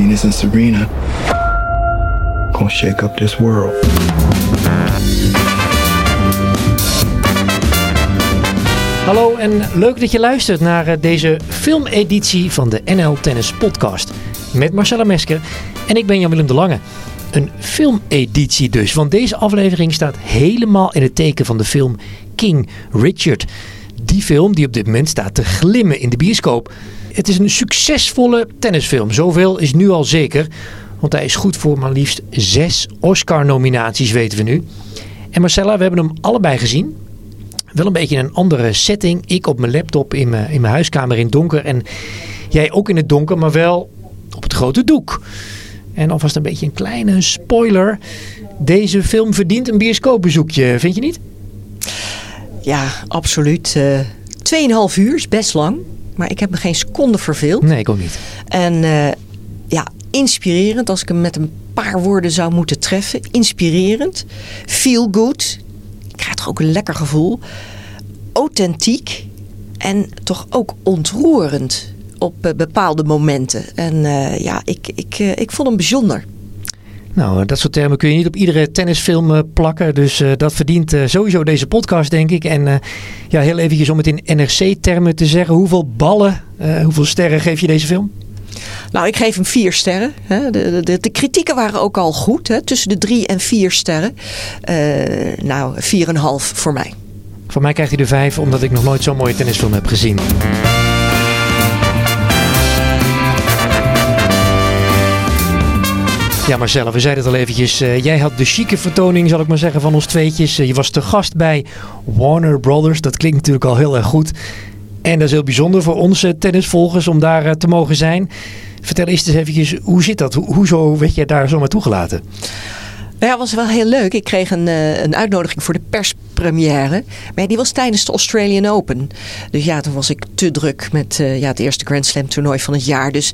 Venus and Serena gonna shake up this world. Hallo en leuk dat je luistert naar eh, deze filmeditie van de NL Tennis Podcast. Met Marcella Mesker en ik ben Jan-Willem de Lange. Een filmeditie dus, want deze aflevering staat helemaal in het teken van de film King Richard. Die film die op dit moment staat te glimmen in de bioscoop. Het is een succesvolle tennisfilm, zoveel is nu al zeker. Want hij is goed voor maar liefst zes Oscar-nominaties, weten we nu. En Marcella, we hebben hem allebei gezien. Wel een beetje in een andere setting. Ik op mijn laptop in mijn, in mijn huiskamer in het donker. En jij ook in het donker, maar wel op het grote doek. En alvast een beetje een kleine spoiler. Deze film verdient een bioscoopbezoekje, vind je niet? Ja, absoluut. Uh, Tweeënhalf uur is best lang. Maar ik heb me geen seconde verveeld. Nee, ik ook niet. En uh, ja, inspirerend als ik hem met een paar woorden zou moeten treffen. Inspirerend. Feel good. Ik krijg toch ook een lekker gevoel. Authentiek. En toch ook ontroerend op uh, bepaalde momenten. En uh, ja, ik, ik, uh, ik vond hem bijzonder. Nou, dat soort termen kun je niet op iedere tennisfilm plakken. Dus uh, dat verdient uh, sowieso deze podcast, denk ik. En uh, ja, heel eventjes om het in NRC-termen te zeggen. Hoeveel ballen, hoeveel sterren geef je deze film? Nou, ik geef hem vier sterren. De, de, de, kritieken waren ook al goed. Hè. Tussen de drie en vier sterren. nou, vier en half voor mij. Voor mij krijgt hij de vijf, omdat ik nog nooit zo'n mooie tennisfilm heb gezien. Ja, Marcella, we zeiden het al eventjes. Uh, jij had de chique vertoning, zal ik maar zeggen, van ons tweetjes. Uh, je was te gast bij Warner Brothers. Dat klinkt natuurlijk al heel erg goed. En dat is heel bijzonder voor onze tennisvolgers om daar uh, te mogen zijn. Vertel eerst eens eventjes, hoe zit dat? Ho hoezo werd je daar zomaar toegelaten? Nou ja, was wel heel leuk. Ik kreeg een, uh, een uitnodiging voor de perspremière. Maar die was tijdens de Australian Open. Dus ja, toen was ik te druk met uh, ja, het eerste Grand Slam toernooi van het jaar. Dus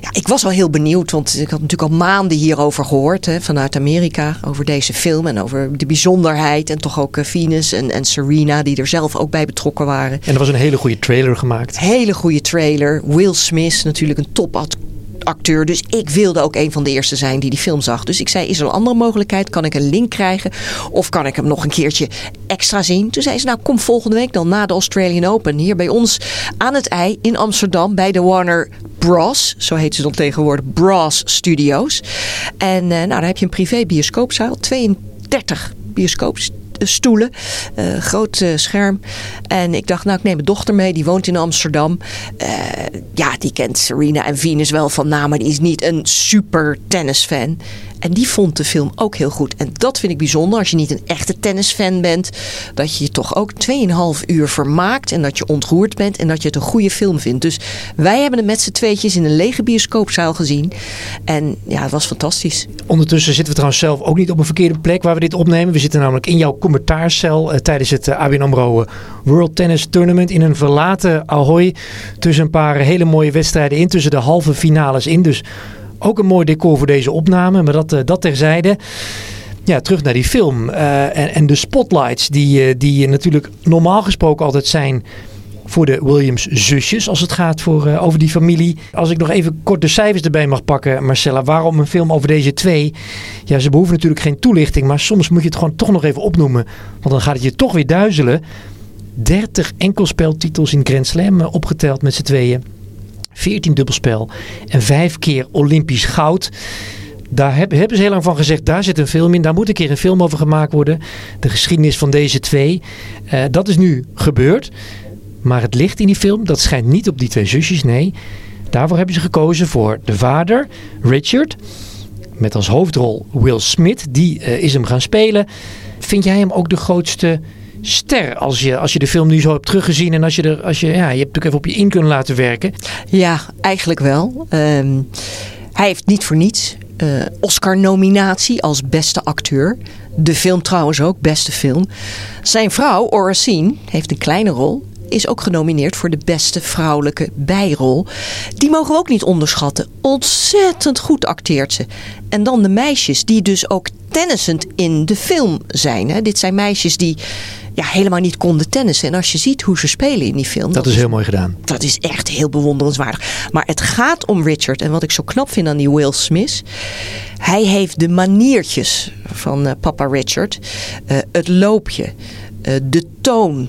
ja, ik was wel heel benieuwd. Want ik had natuurlijk al maanden hierover gehoord. Hè, vanuit Amerika. Over deze film. En over de bijzonderheid. En toch ook uh, Venus en, en Serena. Die er zelf ook bij betrokken waren. En er was een hele goede trailer gemaakt. Hele goede trailer. Will Smith natuurlijk een top acteur. Dus ik wilde ook een van de eerste zijn die die film zag. Dus ik zei, is er een andere mogelijkheid? Kan ik een link krijgen? Of kan ik hem nog een keertje extra zien? Toen zei ze, nou kom volgende week dan na de Australian Open. Hier bij ons aan het ei in Amsterdam bij de Warner Bros. Zo heet ze dan tegenwoordig, Bros Studios. En uh, nou, daar heb je een privé bioscoopzaal. 32 bioscoops stoelen. Uh, groot uh, scherm. En ik dacht, nou, ik neem mijn dochter mee. Die woont in Amsterdam. Uh, ja, die kent Serena en Venus wel van naam. Maar die is niet een super tennisfan. En die vond de film ook heel goed. En dat vind ik bijzonder als je niet een echte tennisfan bent. Dat je je toch ook 2,5 uur vermaakt. En dat je ontroerd bent. En dat je het een goede film vindt. Dus wij hebben het met z'n tweetjes in een lege bioscoopzaal gezien. En ja, het was fantastisch. Ondertussen zitten we trouwens zelf ook niet op een verkeerde plek waar we dit opnemen. We zitten namelijk in jouw commentaarcel uh, tijdens het uh, ABN AMRO World Tennis Tournament. In een verlaten Ahoy. Tussen een paar hele mooie wedstrijden in. Tussen de halve finales in. Dus ook een mooi decor voor deze opname, maar dat, dat terzijde. Ja, terug naar die film. En, en, de spotlights die, die natuurlijk normaal gesproken altijd zijn voor de Williams zusjes als het gaat voor, uh, over die familie. Als ik nog even kort de cijfers erbij mag pakken, Marcella. Waarom een film over deze twee? Ja, ze behoeven natuurlijk geen toelichting, maar soms moet je het gewoon toch nog even opnoemen. Want dan gaat het je toch weer duizelen. 30 enkelspeltitels in Grand Slam opgeteld met z'n tweeën. 14 dubbelspel en vijf keer Olympisch goud. Daar hebben ze heel lang van gezegd, daar zit een film in. Daar moet een keer een film over gemaakt worden. De geschiedenis van deze twee. Uh, dat is nu gebeurd. Maar het licht in die film, dat schijnt niet op die twee zusjes. Nee, daarvoor hebben ze gekozen voor de vader, Richard. Met als hoofdrol Will Smith. Die uh, is hem gaan spelen. Vind jij hem ook de grootste ster als je, als je de film nu zo hebt teruggezien en als je er, als je, ja, je hebt natuurlijk even op je in kunnen laten werken. Ja, eigenlijk wel. Um, hij heeft niet voor niets uh, Oscar-nominatie als beste acteur. De film trouwens ook, beste film. Zijn vrouw, Oracine, heeft een kleine rol. Is ook genomineerd voor de beste vrouwelijke bijrol. Die mogen we ook niet onderschatten. Ontzettend goed acteert ze. En dan de meisjes die dus ook tennissend in de film zijn. Hè. Dit zijn meisjes die ja, helemaal niet konden tennissen. En als je ziet hoe ze spelen in die film. Dat, is heel mooi gedaan. Dat is echt heel bewonderenswaardig. Maar het gaat om Richard. En wat ik zo knap vind aan die Will Smith. Hij heeft de maniertjes van uh, papa Richard. Uh, het loopje. Uh, de toon.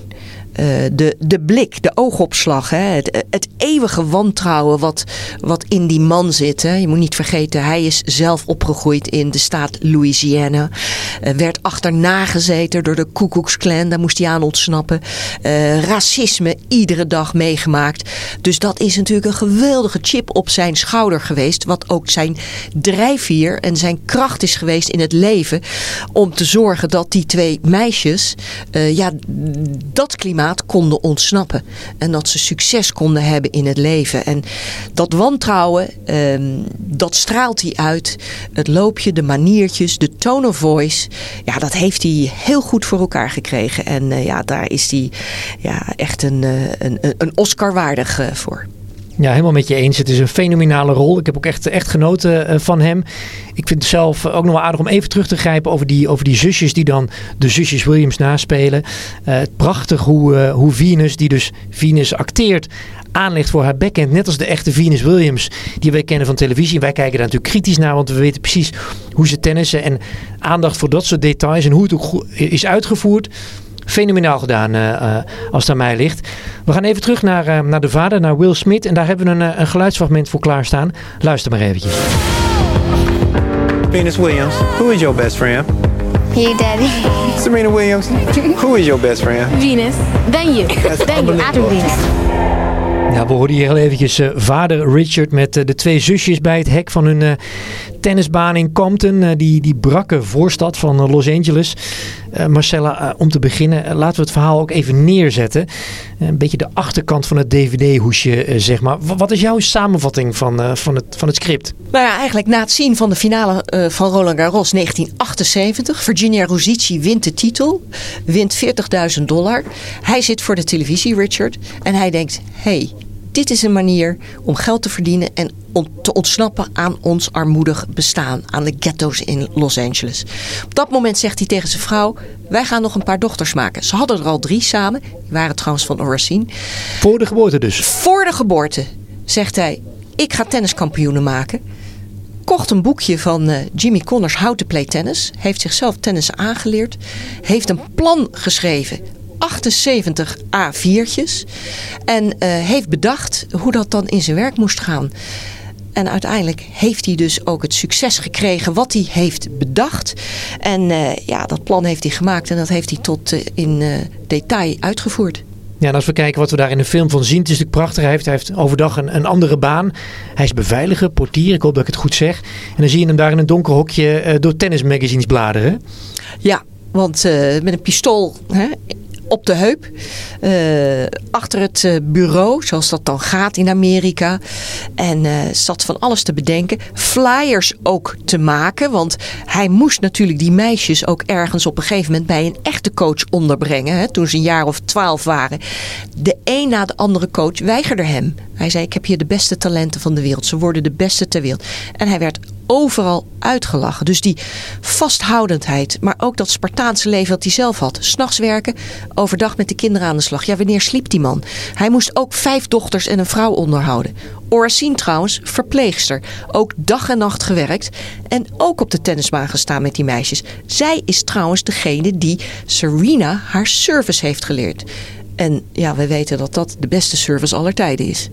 Uh, de, de blik, de oogopslag, hè? Het, het eeuwige wantrouwen wat, wat in die man zit. Hè? Je moet niet vergeten, hij is zelf opgegroeid in de staat Louisiana. Werd achterna gezeten door de Ku Klux Klan, daar moest hij aan ontsnappen. Uh, racisme iedere dag meegemaakt. Dus dat is natuurlijk een geweldige chip op zijn schouder geweest. Wat ook zijn drijfveer en zijn kracht is geweest in het leven. Om te zorgen dat die twee meisjes, ja, dat klimaat konden ontsnappen. En dat ze succes konden hebben in het leven. En dat wantrouwen, um, dat straalt hij uit. Het loopje, de maniertjes, de tone of voice. Ja, dat heeft hij heel goed voor elkaar gekregen. En uh, ja, daar is hij ja, echt een, uh, een, een Oscar waardig uh, voor. Ja, helemaal met je eens. Het is een fenomenale rol. Ik heb ook echt, echt genoten uh, van hem. Ik vind het zelf ook nog wel aardig om even terug te grijpen over die, over die zusjes die dan de zusjes Williams naspelen. Uh, prachtig hoe, hoe Venus, die dus Venus acteert, aanlegt voor haar backhand. Net als de echte Venus Williams die wij kennen van televisie. Wij kijken daar natuurlijk kritisch naar, want we weten precies hoe ze tennissen. En aandacht voor dat soort details en hoe het ook is uitgevoerd fenomenaal gedaan uh, uh, als het aan mij ligt. We gaan even terug naar, uh, naar de vader, naar Will Smith. En daar hebben we een, een geluidsfragment voor klaarstaan. Luister maar eventjes. Venus Williams, who is your best friend? You, Daddy. Serena Williams, who is your best friend? Venus. Then you. Then you, after Venus. Ja, we hoorden hier heel eventjes uh, vader Richard met uh, de twee zusjes bij het hek van hun uh, tennisbaan in Compton. die, die brakke voorstad van Los Angeles. Marcella, om te beginnen, laten we het verhaal ook even neerzetten. een beetje de achterkant van het dvd-hoesje, zeg maar. Wat is jouw samenvatting van, van, het, van het script? Nou ja, eigenlijk na het zien van de finale van Roland Garros 1978. Virginia Rosici wint de titel. Wint 40.000 dollar. Hij zit voor de televisie, Richard. En hij denkt, hey, dit is een manier om geld te verdienen en om te ontsnappen aan ons armoedig bestaan, aan de ghetto's in Los Angeles. Op dat moment zegt hij tegen zijn vrouw: Wij gaan nog een paar dochters maken. Ze hadden er al drie samen, die waren trouwens van Oracine. Voor de geboorte dus? Voor de geboorte, zegt hij: Ik ga tenniskampioenen maken. Kocht een boekje van uh, Jimmy Connors How to Play Tennis. Heeft zichzelf tennis aangeleerd. Heeft een plan geschreven 78 A4'tjes. En uh, heeft bedacht hoe dat dan in zijn werk moest gaan. En uiteindelijk heeft hij dus ook het succes gekregen wat hij heeft bedacht. En uh, ja, dat plan heeft hij gemaakt en dat heeft hij tot uh, in detail uitgevoerd. Ja, en als we kijken wat we daar in de film van zien, het is natuurlijk prachtig. Hij heeft, hij heeft overdag een, een andere baan. Hij is beveiliger, portier, ik hoop dat ik het goed zeg. En dan zie je hem daar in een donker hokje door tennismagazines bladeren. Ja, want met een pistool hè, op de heup. Uh, achter het uh, bureau, zoals dat dan gaat in Amerika. En uh, zat van alles te bedenken. Flyers ook te maken. Want hij moest natuurlijk die meisjes ook ergens op een gegeven moment bij een echte coach onderbrengen. Hè, toen ze een jaar of twaalf waren. De een na de andere coach weigerde hem. Hij zei: Ik heb hier de beste talenten van de wereld. Ze worden de beste ter wereld. En hij werd overal uitgelachen. Dus die vasthoudendheid, maar ook dat Spartaanse leven dat hij zelf had. S'nachts werken, overdag met de kinderen aan de slag. Ja, wanneer sliep die man? Hij moest ook vijf dochters en een vrouw onderhouden. Oracine trouwens, verpleegster. Ook dag en nacht gewerkt. En ook op de tennisbaan gestaan met die meisjes. Zij is trouwens degene die Serena haar service heeft geleerd. En ja, we weten dat dat de beste service aller tijden is.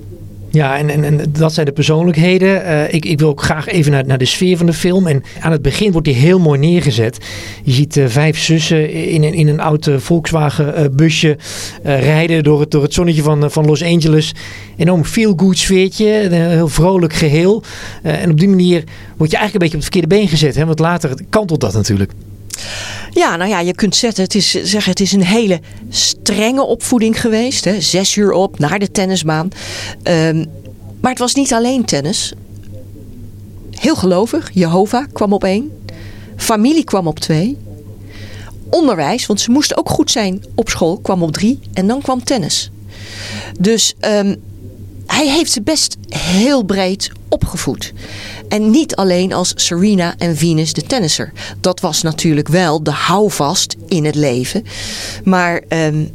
Ja, en, en, dat zijn de persoonlijkheden. Uh, ik, ik wil ook graag even naar, naar de sfeer van de film. En aan het begin wordt die heel mooi neergezet. Je ziet uh, vijf zussen in, in, in een oud uh, Volkswagen busje rijden door het, door het zonnetje van, van Los Angeles. Enorm feel-good sfeertje, een heel vrolijk geheel. en op die manier word je eigenlijk een beetje op het verkeerde been gezet. Hè? Want later kantelt dat natuurlijk. Ja, nou ja, je kunt zetten, het is, zeggen, het is een hele strenge opvoeding geweest. Hè? Zes uur op, naar de tennisbaan. Um, maar het was niet alleen tennis. Heel gelovig, Jehovah kwam op één. Familie kwam op twee. Onderwijs, want ze moesten ook goed zijn op school, kwam op drie. En dan kwam tennis. Dus ehm, hij heeft ze best heel breed opgevoed. En niet alleen als Serena en Venus de tennisser. Dat was natuurlijk wel de houvast in het leven. Maar ehm,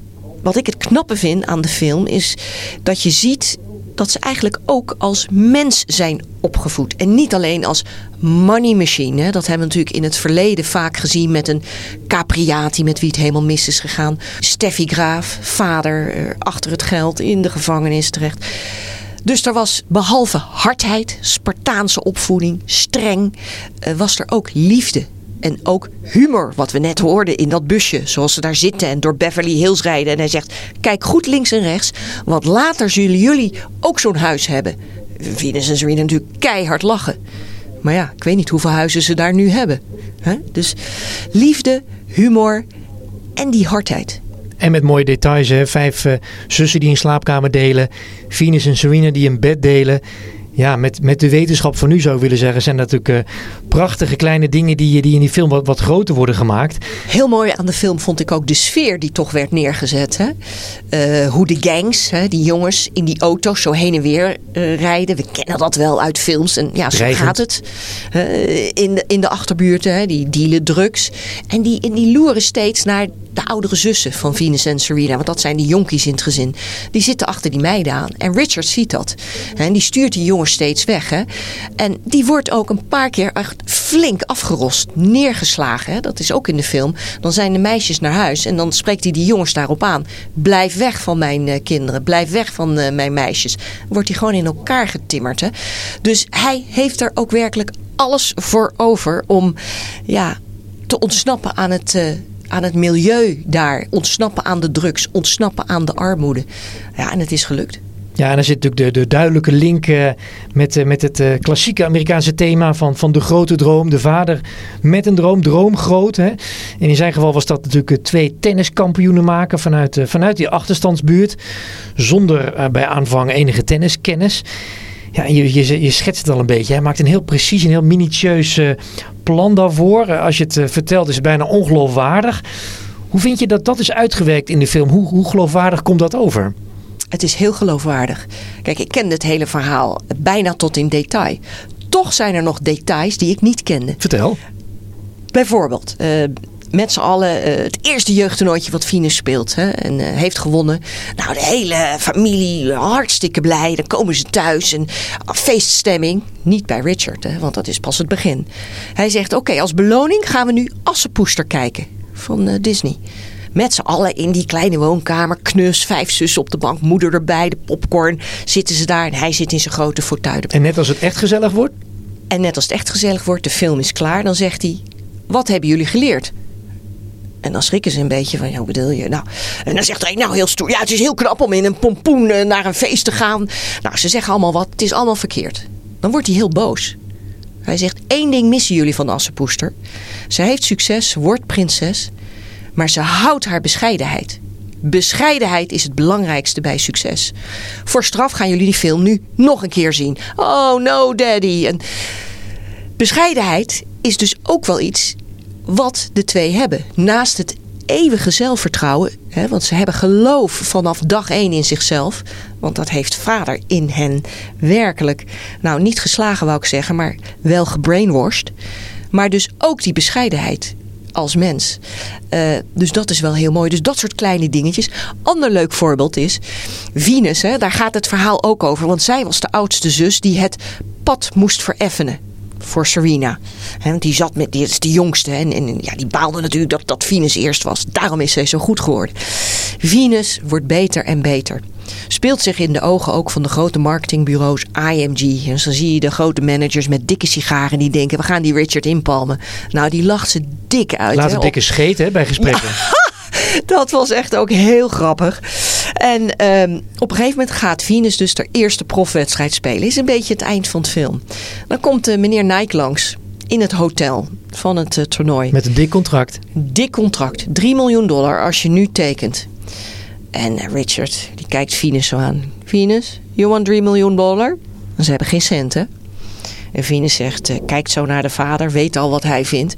wat ik het knappe vind aan de film is dat je ziet dat ze eigenlijk ook als mens zijn opgevoed. En niet alleen als money machine. Dat hebben we natuurlijk in het verleden vaak gezien met een Capriati met wie het helemaal mis is gegaan. Steffi Graaf, vader eh, achter het geld in de gevangenis terecht. Dus er was behalve hardheid, Spartaanse opvoeding, streng, eh, was er ook liefde. En ook humor, wat we net hoorden in dat busje. Zoals ze daar zitten en door Beverly Hills rijden. En hij zegt, kijk goed links en rechts. Want later zullen jullie ook zo'n huis hebben. Venus en Serena natuurlijk keihard lachen. Maar ja, ik weet niet hoeveel huizen ze daar nu hebben. Dus liefde, humor en die hardheid. En met mooie details, hè? vijf uh, zussen die een slaapkamer delen. Venus en Serena die een bed delen. Ja, met, met de wetenschap van nu zou ik willen zeggen, zijn dat natuurlijk uh, prachtige kleine dingen die, die in die film wat, wat groter worden gemaakt. Heel mooi aan de film vond ik ook de sfeer die toch werd neergezet. Hè? Uh, hoe de gangs, hè, die jongens in die auto's zo heen en weer uh, rijden. We kennen dat wel uit films. En ja, zo Dreigend. gaat het. in, de, in de achterbuurten, hè, die dealen drugs. En die, en die loeren steeds naar de oudere zussen van Venus en Serena. Want dat zijn die jonkies in het gezin. Die zitten achter die meiden aan. En Richard ziet dat. En die stuurt die steeds weg. Hè? En die wordt ook een paar keer echt flink afgerost. Neergeslagen. Hè? Dat is ook in de film. Dan zijn de meisjes naar huis. En dan spreekt hij die jongens daarop aan. Blijf weg van mijn uh, kinderen. Blijf weg van uh, mijn meisjes. Wordt hij gewoon in elkaar getimmerd. Hè? Dus hij heeft er ook werkelijk alles voor over. Om ja, te ontsnappen aan het... Uh, aan het milieu daar. Ontsnappen aan de drugs. Ontsnappen aan de armoede. Ja, en het is gelukt. Ja, en er zit natuurlijk de, de duidelijke link uh, met, uh, met het uh, klassieke Amerikaanse thema van, van de grote droom. De vader met een droom, droom groot. Hè? En in zijn geval was dat natuurlijk twee tenniskampioenen maken vanuit, vanuit die achterstandsbuurt. Zonder bij aanvang enige tenniskennis. Ja, je, je, je schetst het al een beetje. Hij maakt een heel precies en heel minutieus plan daarvoor. Als je het vertelt is het bijna ongeloofwaardig. Hoe vind je dat dat is uitgewerkt in de film? Hoe, hoe geloofwaardig komt dat over? Het is heel geloofwaardig. Kijk, ik ken het hele verhaal bijna tot in detail. Toch zijn er nog details die ik niet kende. Vertel. Bijvoorbeeld, uh, met z'n allen uh, het eerste jeugdtoernooitje wat Venus speelt. Hè, en uh, heeft gewonnen. Nou, de hele familie hartstikke blij. Dan komen ze thuis. En feeststemming. Niet bij Richard, hè, want dat is pas het begin. Hij zegt, oké, okay, als beloning gaan we nu Assenpoester kijken. Van Disney. Met z'n allen in die kleine woonkamer. Knus, vijf zussen op de bank. Moeder erbij, de popcorn. Zitten ze daar en hij zit in zijn grote fauteuil. En net als het echt gezellig wordt? En net als het echt gezellig wordt, de film is klaar. Dan zegt hij, wat hebben jullie geleerd? En dan schrikken ze een beetje van, ja, hoe bedoel je? Nou, en dan zegt hij, nou heel stoer. Ja, het is heel knap om in een pompoen uh, naar een feest te gaan. Nou, ze zeggen allemaal wat. Het is allemaal verkeerd. Dan wordt hij heel boos. Hij zegt, één ding missen jullie van de Assenpoester. Ze heeft succes, wordt prinses. Maar ze houdt haar bescheidenheid. Bescheidenheid is het belangrijkste bij succes. Voor straf gaan jullie die film nu nog een keer zien. Oh no, daddy. En bescheidenheid is dus ook wel iets wat de twee hebben. Naast het eeuwige zelfvertrouwen, hè, want ze hebben geloof vanaf dag één in zichzelf. Want dat heeft vader in hen werkelijk, nou niet geslagen wou ik zeggen, maar wel gebrainwashed. Maar dus ook die bescheidenheid als mens. Uh, dus dat is wel heel mooi. Dus dat soort kleine dingetjes. Ander leuk voorbeeld is Venus. Hè, daar gaat het verhaal ook over. Want zij was de oudste zus die het pad moest vereffenen voor Serena. He, want die zat met, die is de jongste. En, en ja, die baalde natuurlijk dat, dat Venus eerst was. Daarom is zij zo goed geworden. Venus wordt beter en beter. Speelt zich in de ogen ook van de grote marketingbureaus IMG. En dan zie je de grote managers met dikke sigaren die denken: we gaan die Richard inpalmen. Nou, die lacht ze dik uit. Laat hè, een dikke scheet hè, bij gesprekken. dat was echt ook heel grappig. En um, op een gegeven moment gaat Venus dus haar eerste profwedstrijd spelen. Is een beetje het eind van het film. Dan komt uh, meneer Nike langs in het hotel van het uh, toernooi. Met een dik contract. Dik contract. 3 miljoen dollar als je nu tekent. En uh, Richard, die kijkt Venus zo aan. Venus, you want 3 miljoen dollar? Ze hebben geen centen. En Venus zegt, uh, kijkt zo naar de vader, weet al wat hij vindt.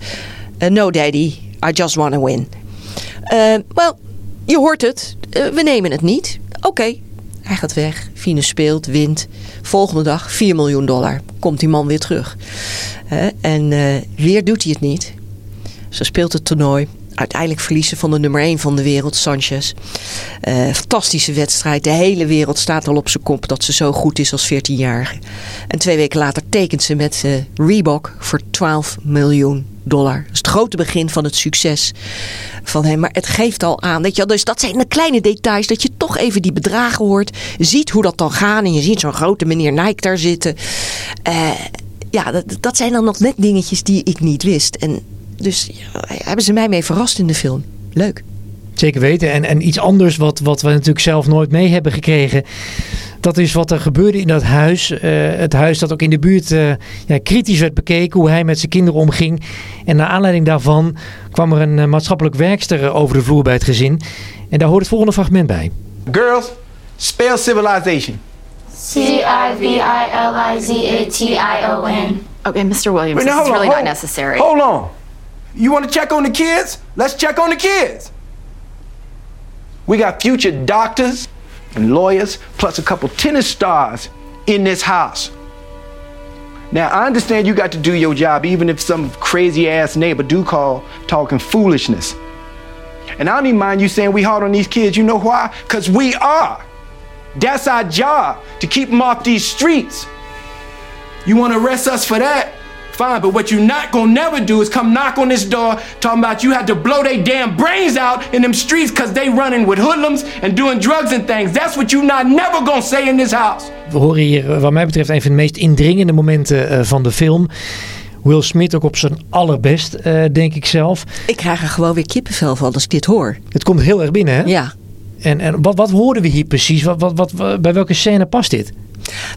Uh, no daddy, I just want to win. Uh, well, je hoort het, we nemen het niet. Oké, hij gaat weg. Venus speelt, wint. Volgende dag 4 miljoen dollar. Komt die man weer terug. En eh, weer doet hij het niet. Ze speelt het toernooi. Uiteindelijk verliezen van de nummer 1 van de wereld, Sanchez. Eh, fantastische wedstrijd. De hele wereld staat al op zijn kop dat ze zo goed is als 14-jarige. En twee weken later tekent ze met eh, Reebok voor 12 miljoen dollar. Dat is het grote begin van het succes van hem. Maar het geeft al aan. Weet je, dus dat zijn de kleine details. Dat je toch even die bedragen hoort. Ziet hoe dat dan gaat. En je ziet zo'n grote meneer Nike daar zitten. Eh, ja, dat, dat zijn dan nog net dingetjes die ik niet wist. En dus ja, hebben ze mij mee verrast in de film. Leuk. Zeker weten. En, en iets anders wat, wat we natuurlijk zelf nooit mee hebben gekregen. Dat is wat er gebeurde in dat huis. Uh, het huis dat ook in de buurt uh, ja, kritisch werd bekeken. Hoe hij met zijn kinderen omging. En naar aanleiding daarvan kwam er een uh, maatschappelijk werkster over de vloer bij het gezin. En daar hoort het volgende fragment bij. Girls, spell civilization. C-I-V-I-L-I-Z-A-T-I-O-N. Okay, Mr. Williams, Wait, now, this is hold on, really not necessary. Hold on. You want to check on the kids? Let's check on the kids. We got future doctors and lawyers, plus a couple tennis stars in this house. Now, I understand you got to do your job, even if some crazy ass neighbor do call talking foolishness. And I don't even mind you saying we hard on these kids. You know why? Because we are. That's our job, to keep them off these streets. You want to arrest us for that? Fine, but what you not gonna never do is come knock on this door talking about you had to blow their damn brains out in them streets cause they running with hoodlums and doing drugs and things. That's what you not never gonna say in this house. We horen hier eh, wat mij betreft een van de meest indringende momenten eh, van de film. Will Smith ook op zijn allerbest, eh, denk ik zelf. Ik krijg er gewoon weer kippenvel van als ik dit hoor. Het komt heel erg binnen, hè? Ja. En, en wat, wat hoorden we hier precies? Wat, wat, wat, bij welke scène past dit?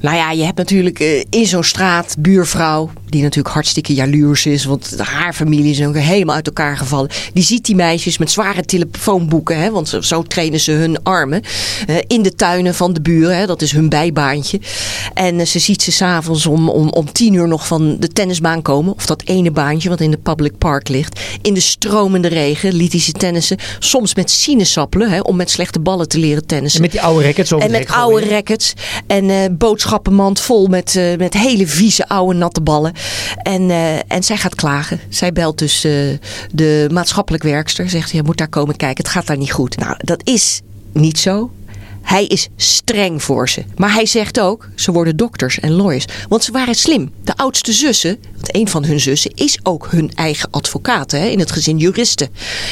Nou ja, je hebt natuurlijk eh, in zo'n straat buurvrouw, die natuurlijk hartstikke jaloers is, want haar familie is ook helemaal uit elkaar gevallen. Die ziet die meisjes met zware telefoonboeken, hè, want zo, trainen ze hun armen, eh, in de tuinen van de buren. Hè, dat is hun bijbaantje. En eh, ze ziet ze s'avonds om, om, om tien uur nog van de tennisbaan komen, of dat ene baantje wat in de public park ligt. In de stromende regen liet hij ze tennissen, soms met sinaasappelen, hè, om met slechte ballen te leren tennissen. En met die oude rackets over En met oude rackets. En eh boodschappenmand vol met, met hele vieze oude natte ballen. En, eh, en zij gaat klagen. Zij belt dus eh, de maatschappelijk werkster. Zegt, je moet daar komen kijken. Het gaat daar niet goed. Nou, dat is niet zo. Hij is streng voor ze. Maar hij zegt ook, ze worden dokters en lawyers. Want ze waren slim. De oudste zussen, want een van hun zussen is ook hun eigen advocaat. Hè, in het gezin juristen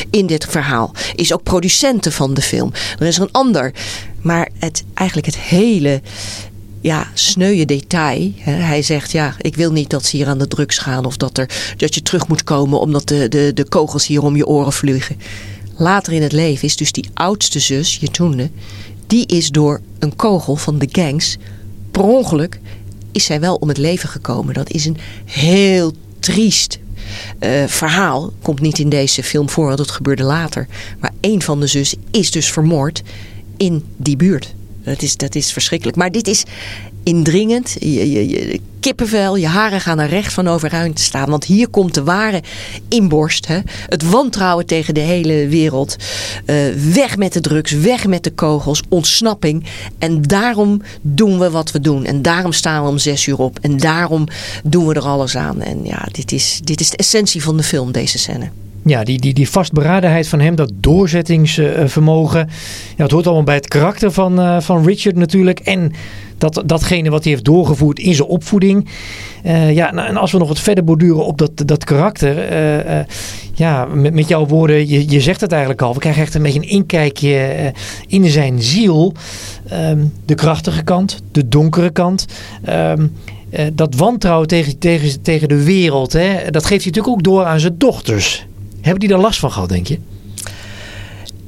in dit verhaal. Is ook producenten van de film. Er is er een ander. Maar het, eigenlijk het hele ja, sneuwe detail. Hij zegt, ja, ik wil niet dat ze hier aan de drugs gaan... of dat, er, dat je terug moet komen omdat de, de, de kogels hier om je oren vliegen. Later in het leven is dus die oudste zus, Jetunde... die is door een kogel van de gangs... per ongeluk is zij wel om het leven gekomen. Dat is een heel triest eh, verhaal. Komt niet in deze film voor, want het gebeurde later. Maar een van de zussen is dus vermoord in die buurt. Dat is, dat is verschrikkelijk. Maar dit is indringend. Je, je, je, kippenvel, je haren gaan er recht van overeind staan. Want hier komt de ware inborst. Hè? Het wantrouwen tegen de hele wereld. Uh, weg met de drugs, weg met de kogels, ontsnapping. En daarom doen we wat we doen. En daarom staan we om zes uur op. En daarom doen we er alles aan. En ja, dit is, dit is de essentie van de film, deze scène. Ja, die, die, die vastberadenheid van hem, dat doorzettingsvermogen. Ja, het hoort allemaal bij het karakter van, uh, van Richard natuurlijk. En dat, datgene wat hij heeft doorgevoerd in zijn opvoeding. Uh, ja, nou, en als we nog wat verder borduren op dat, dat karakter. Uh, ja, met, met jouw woorden, je, je zegt het eigenlijk al. We krijgen echt een beetje een inkijkje in zijn ziel. Um, de krachtige kant, de donkere kant. Um, dat wantrouwen tegen, tegen, tegen de wereld, hè, dat geeft hij natuurlijk ook door aan zijn dochters. Hebben die daar last van gehad, denk je?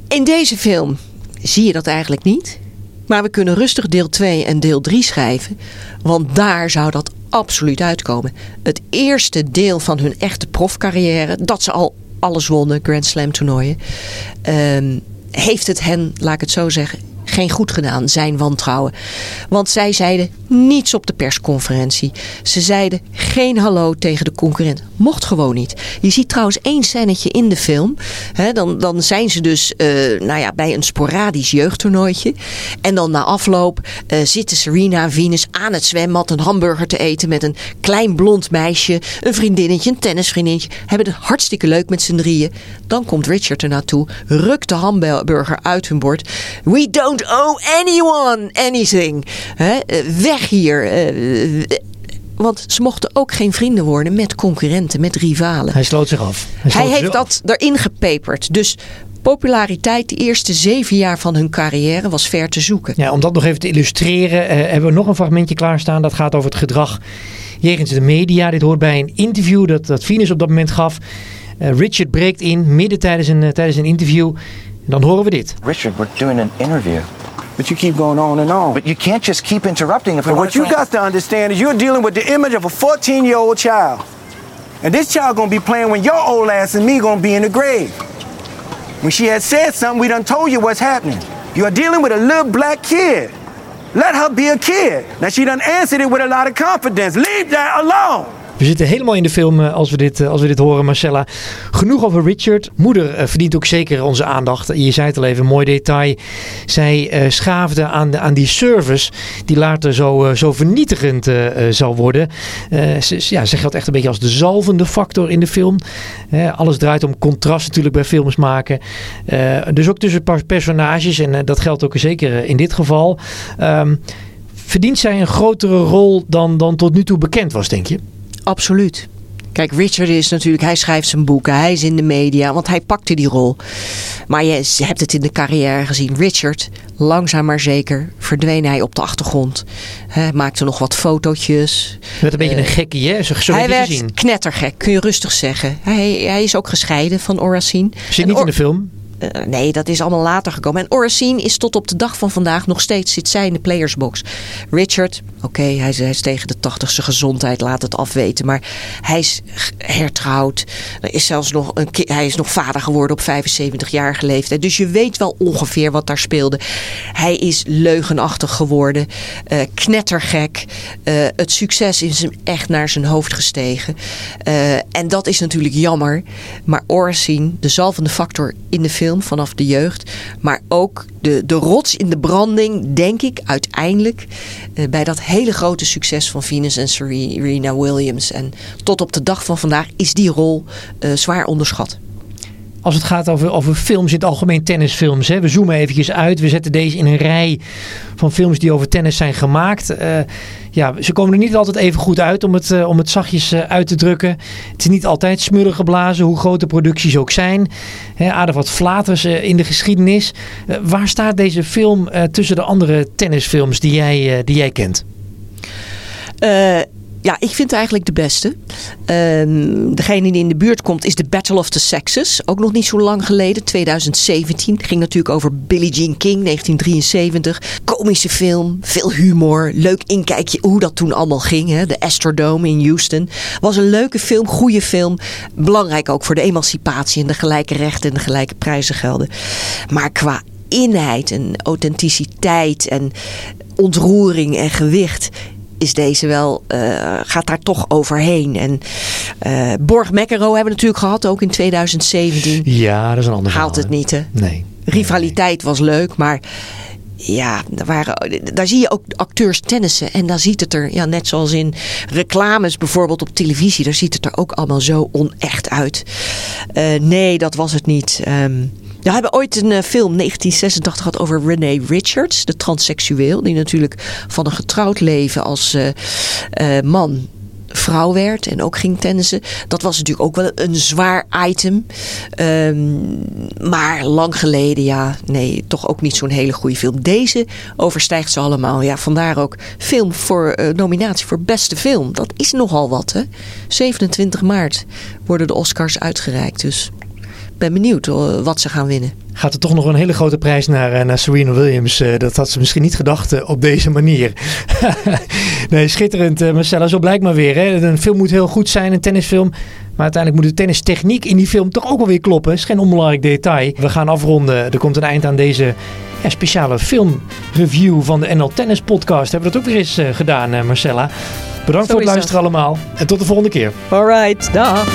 In deze film zie je dat eigenlijk niet. Maar we kunnen rustig deel 2 en deel 3 schrijven. Want daar zou dat absoluut uitkomen. Het eerste deel van hun echte profcarrière. Dat ze al alles wonnen, Grand Slam toernooien. Um, heeft het hen, laat ik het zo zeggen, geen goed gedaan, zijn wantrouwen. Want zij zeiden niets op de persconferentie. Ze zeiden geen hallo tegen de concurrent. Mocht gewoon niet. Je ziet trouwens één scènetje in de film. Dan, dan zijn ze dus uh, nou ja, bij een sporadisch jeugdtoernooitje. En dan na afloop uh, zitten Serena en Venus aan het zwembad een hamburger te eten met een klein blond meisje, een vriendinnetje, een tennisvriendinnetje. Hebben het hartstikke leuk met z'n drieën. Dan komt Richard er naartoe, rukt de hamburger uit hun bord. We don't owe anyone anything. Hè? Weg hier. Uh, want ze mochten ook geen vrienden worden met concurrenten, met rivalen. Hij sloot zich af. Hij, Hij heeft dat erin gepeperd. Dus populariteit de eerste zeven jaar van hun carrière was ver te zoeken. Ja, om dat nog even te illustreren uh, hebben we nog een fragmentje klaarstaan. Dat gaat over het gedrag jegens de media. Dit hoort bij een interview dat, dat Venus op dat moment gaf. Uh, Richard breekt in midden tijdens een, uh, tijdens een interview. En dan horen we dit. Richard, we're doing an interview. But you keep going on and on. But you can't just keep interrupting. If but what you got to understand is you're dealing with the image of a 14-year-old child. And this child gonna be playing when your old ass and me gonna be in the grave. When she had said something, we done told you what's happening. You are dealing with a little black kid. Let her be a kid. Now she done answered it with a lot of confidence. Leave that alone. We zitten helemaal in de film als we dit, als we dit horen, Marcella. Genoeg over Richard. Moeder verdient ook zeker onze aandacht. Je zei het al even, mooi detail. Zij schaafde aan, aan die service die later zo, zo vernietigend zal worden. Ze, ja, ze geldt echt een beetje als de zalvende factor in de film. alles draait om contrast natuurlijk bij films maken. dus ook tussen personages en dat geldt ook zeker in dit geval. Um, verdient zij een grotere rol dan, dan tot nu toe bekend was, denk je? Absoluut. Kijk, Richard is natuurlijk, hij schrijft zijn boeken, hij is in de media, want hij pakte die rol. Maar je hebt het in de carrière gezien. Richard, langzaam maar zeker, verdween hij op de achtergrond. Hij maakte nog wat fotootjes. Werd een beetje uh, een gekkie, hè? Zo, hij werd gezien. knettergek, kun je rustig zeggen. Hij, hij is ook gescheiden van Oracine. Zit niet in de film? Uh, nee, dat is allemaal later gekomen. En Oracine is tot op de dag van vandaag nog steeds zit zij in de playersbox. Richard, oké, hij, hij, is tegen de tachtigste gezondheid, laat het afweten. Maar hij is hertrouwd. Er is zelfs nog een, hij is nog vader geworden op 75-jarige leeftijd. Dus je weet wel ongeveer wat daar speelde. Hij is leugenachtig geworden. Uh, knettergek. Uh, het succes is hem echt naar zijn hoofd gestegen. en dat is natuurlijk jammer. Maar Oracine, de zalvende factor in de film vanaf de jeugd. Maar ook de, de rots in de branding, denk ik, uiteindelijk uh, bij dat hele grote succes van Venus en Serena Williams. En tot op de dag van vandaag is die rol uh, zwaar onderschat als het gaat over, over films in het algemeen, tennisfilms. Hè. We zoomen eventjes uit. We zetten deze in een rij van films die over tennis zijn gemaakt. Uh, ja, ze komen er niet altijd even goed uit om het, uh, om het zachtjes uh, uit te drukken. Het is niet altijd smullen geblazen, hoe groot de producties ook zijn. Aardig wat flaters in de geschiedenis. waar staat deze film tussen de andere tennisfilms die jij, die jij kent? Ja, ik vind het eigenlijk de beste. Um, degene die in de buurt komt is The Battle of the Sexes. Ook nog niet zo lang geleden, 2017. Ging natuurlijk over Billie Jean King, 1973. Komische film, veel humor. Leuk inkijkje hoe dat toen allemaal ging. Hè? De Astrodome in Houston. Was een leuke film, goede film. Belangrijk ook voor de emancipatie en de gelijke rechten en de gelijke prijzen gelden. Maar qua inheid en authenticiteit en ontroering en gewicht is deze wel, uh, gaat daar toch overheen. En uh, Borg Mekkero hebben we natuurlijk gehad, ook in 2017. Ja, dat is een ander Haalt verhaal, het niet, hè? Nee. Rivaliteit was leuk, maar ja, daar, waren, daar zie je ook acteurs tennissen. En dan ziet het er, ja, net zoals in reclames bijvoorbeeld op televisie, daar ziet het er ook allemaal zo onecht uit. Uh, nee, dat was het niet. Um, we hebben ooit een uh, film 1986 gehad over Renee Richards, de transseksueel, die natuurlijk van een getrouwd leven als uh, uh, man vrouw werd en ook ging tennissen. Dat was natuurlijk ook wel een zwaar item. Um, maar lang geleden, ja, nee, toch ook niet zo'n hele goede film. Deze overstijgt ze allemaal. Ja, vandaar ook film voor nominatie voor beste film. Dat is nogal wat, hè. 27 maart worden de Oscars uitgereikt, dus ben benieuwd wat ze gaan winnen. gaat er toch nog een hele grote prijs naar, eh, naar Serena Williams. Eh, dat had ze misschien niet gedacht eh, op deze manier. nee, schitterend Marcella. Zo blijkt maar weer. Hè. Een film moet heel goed zijn, een tennisfilm. Maar uiteindelijk moet de tennistechniek in die film toch ook wel weer kloppen. is geen onbelangrijk detail. We gaan afronden. Er komt een eind aan deze ja, speciale filmreview van de NL Tennis Podcast. Hebben we dat ook weer eens gedaan, Marcella. Bedankt voor het is luisteren allemaal. En tot de volgende keer. Alright, dag.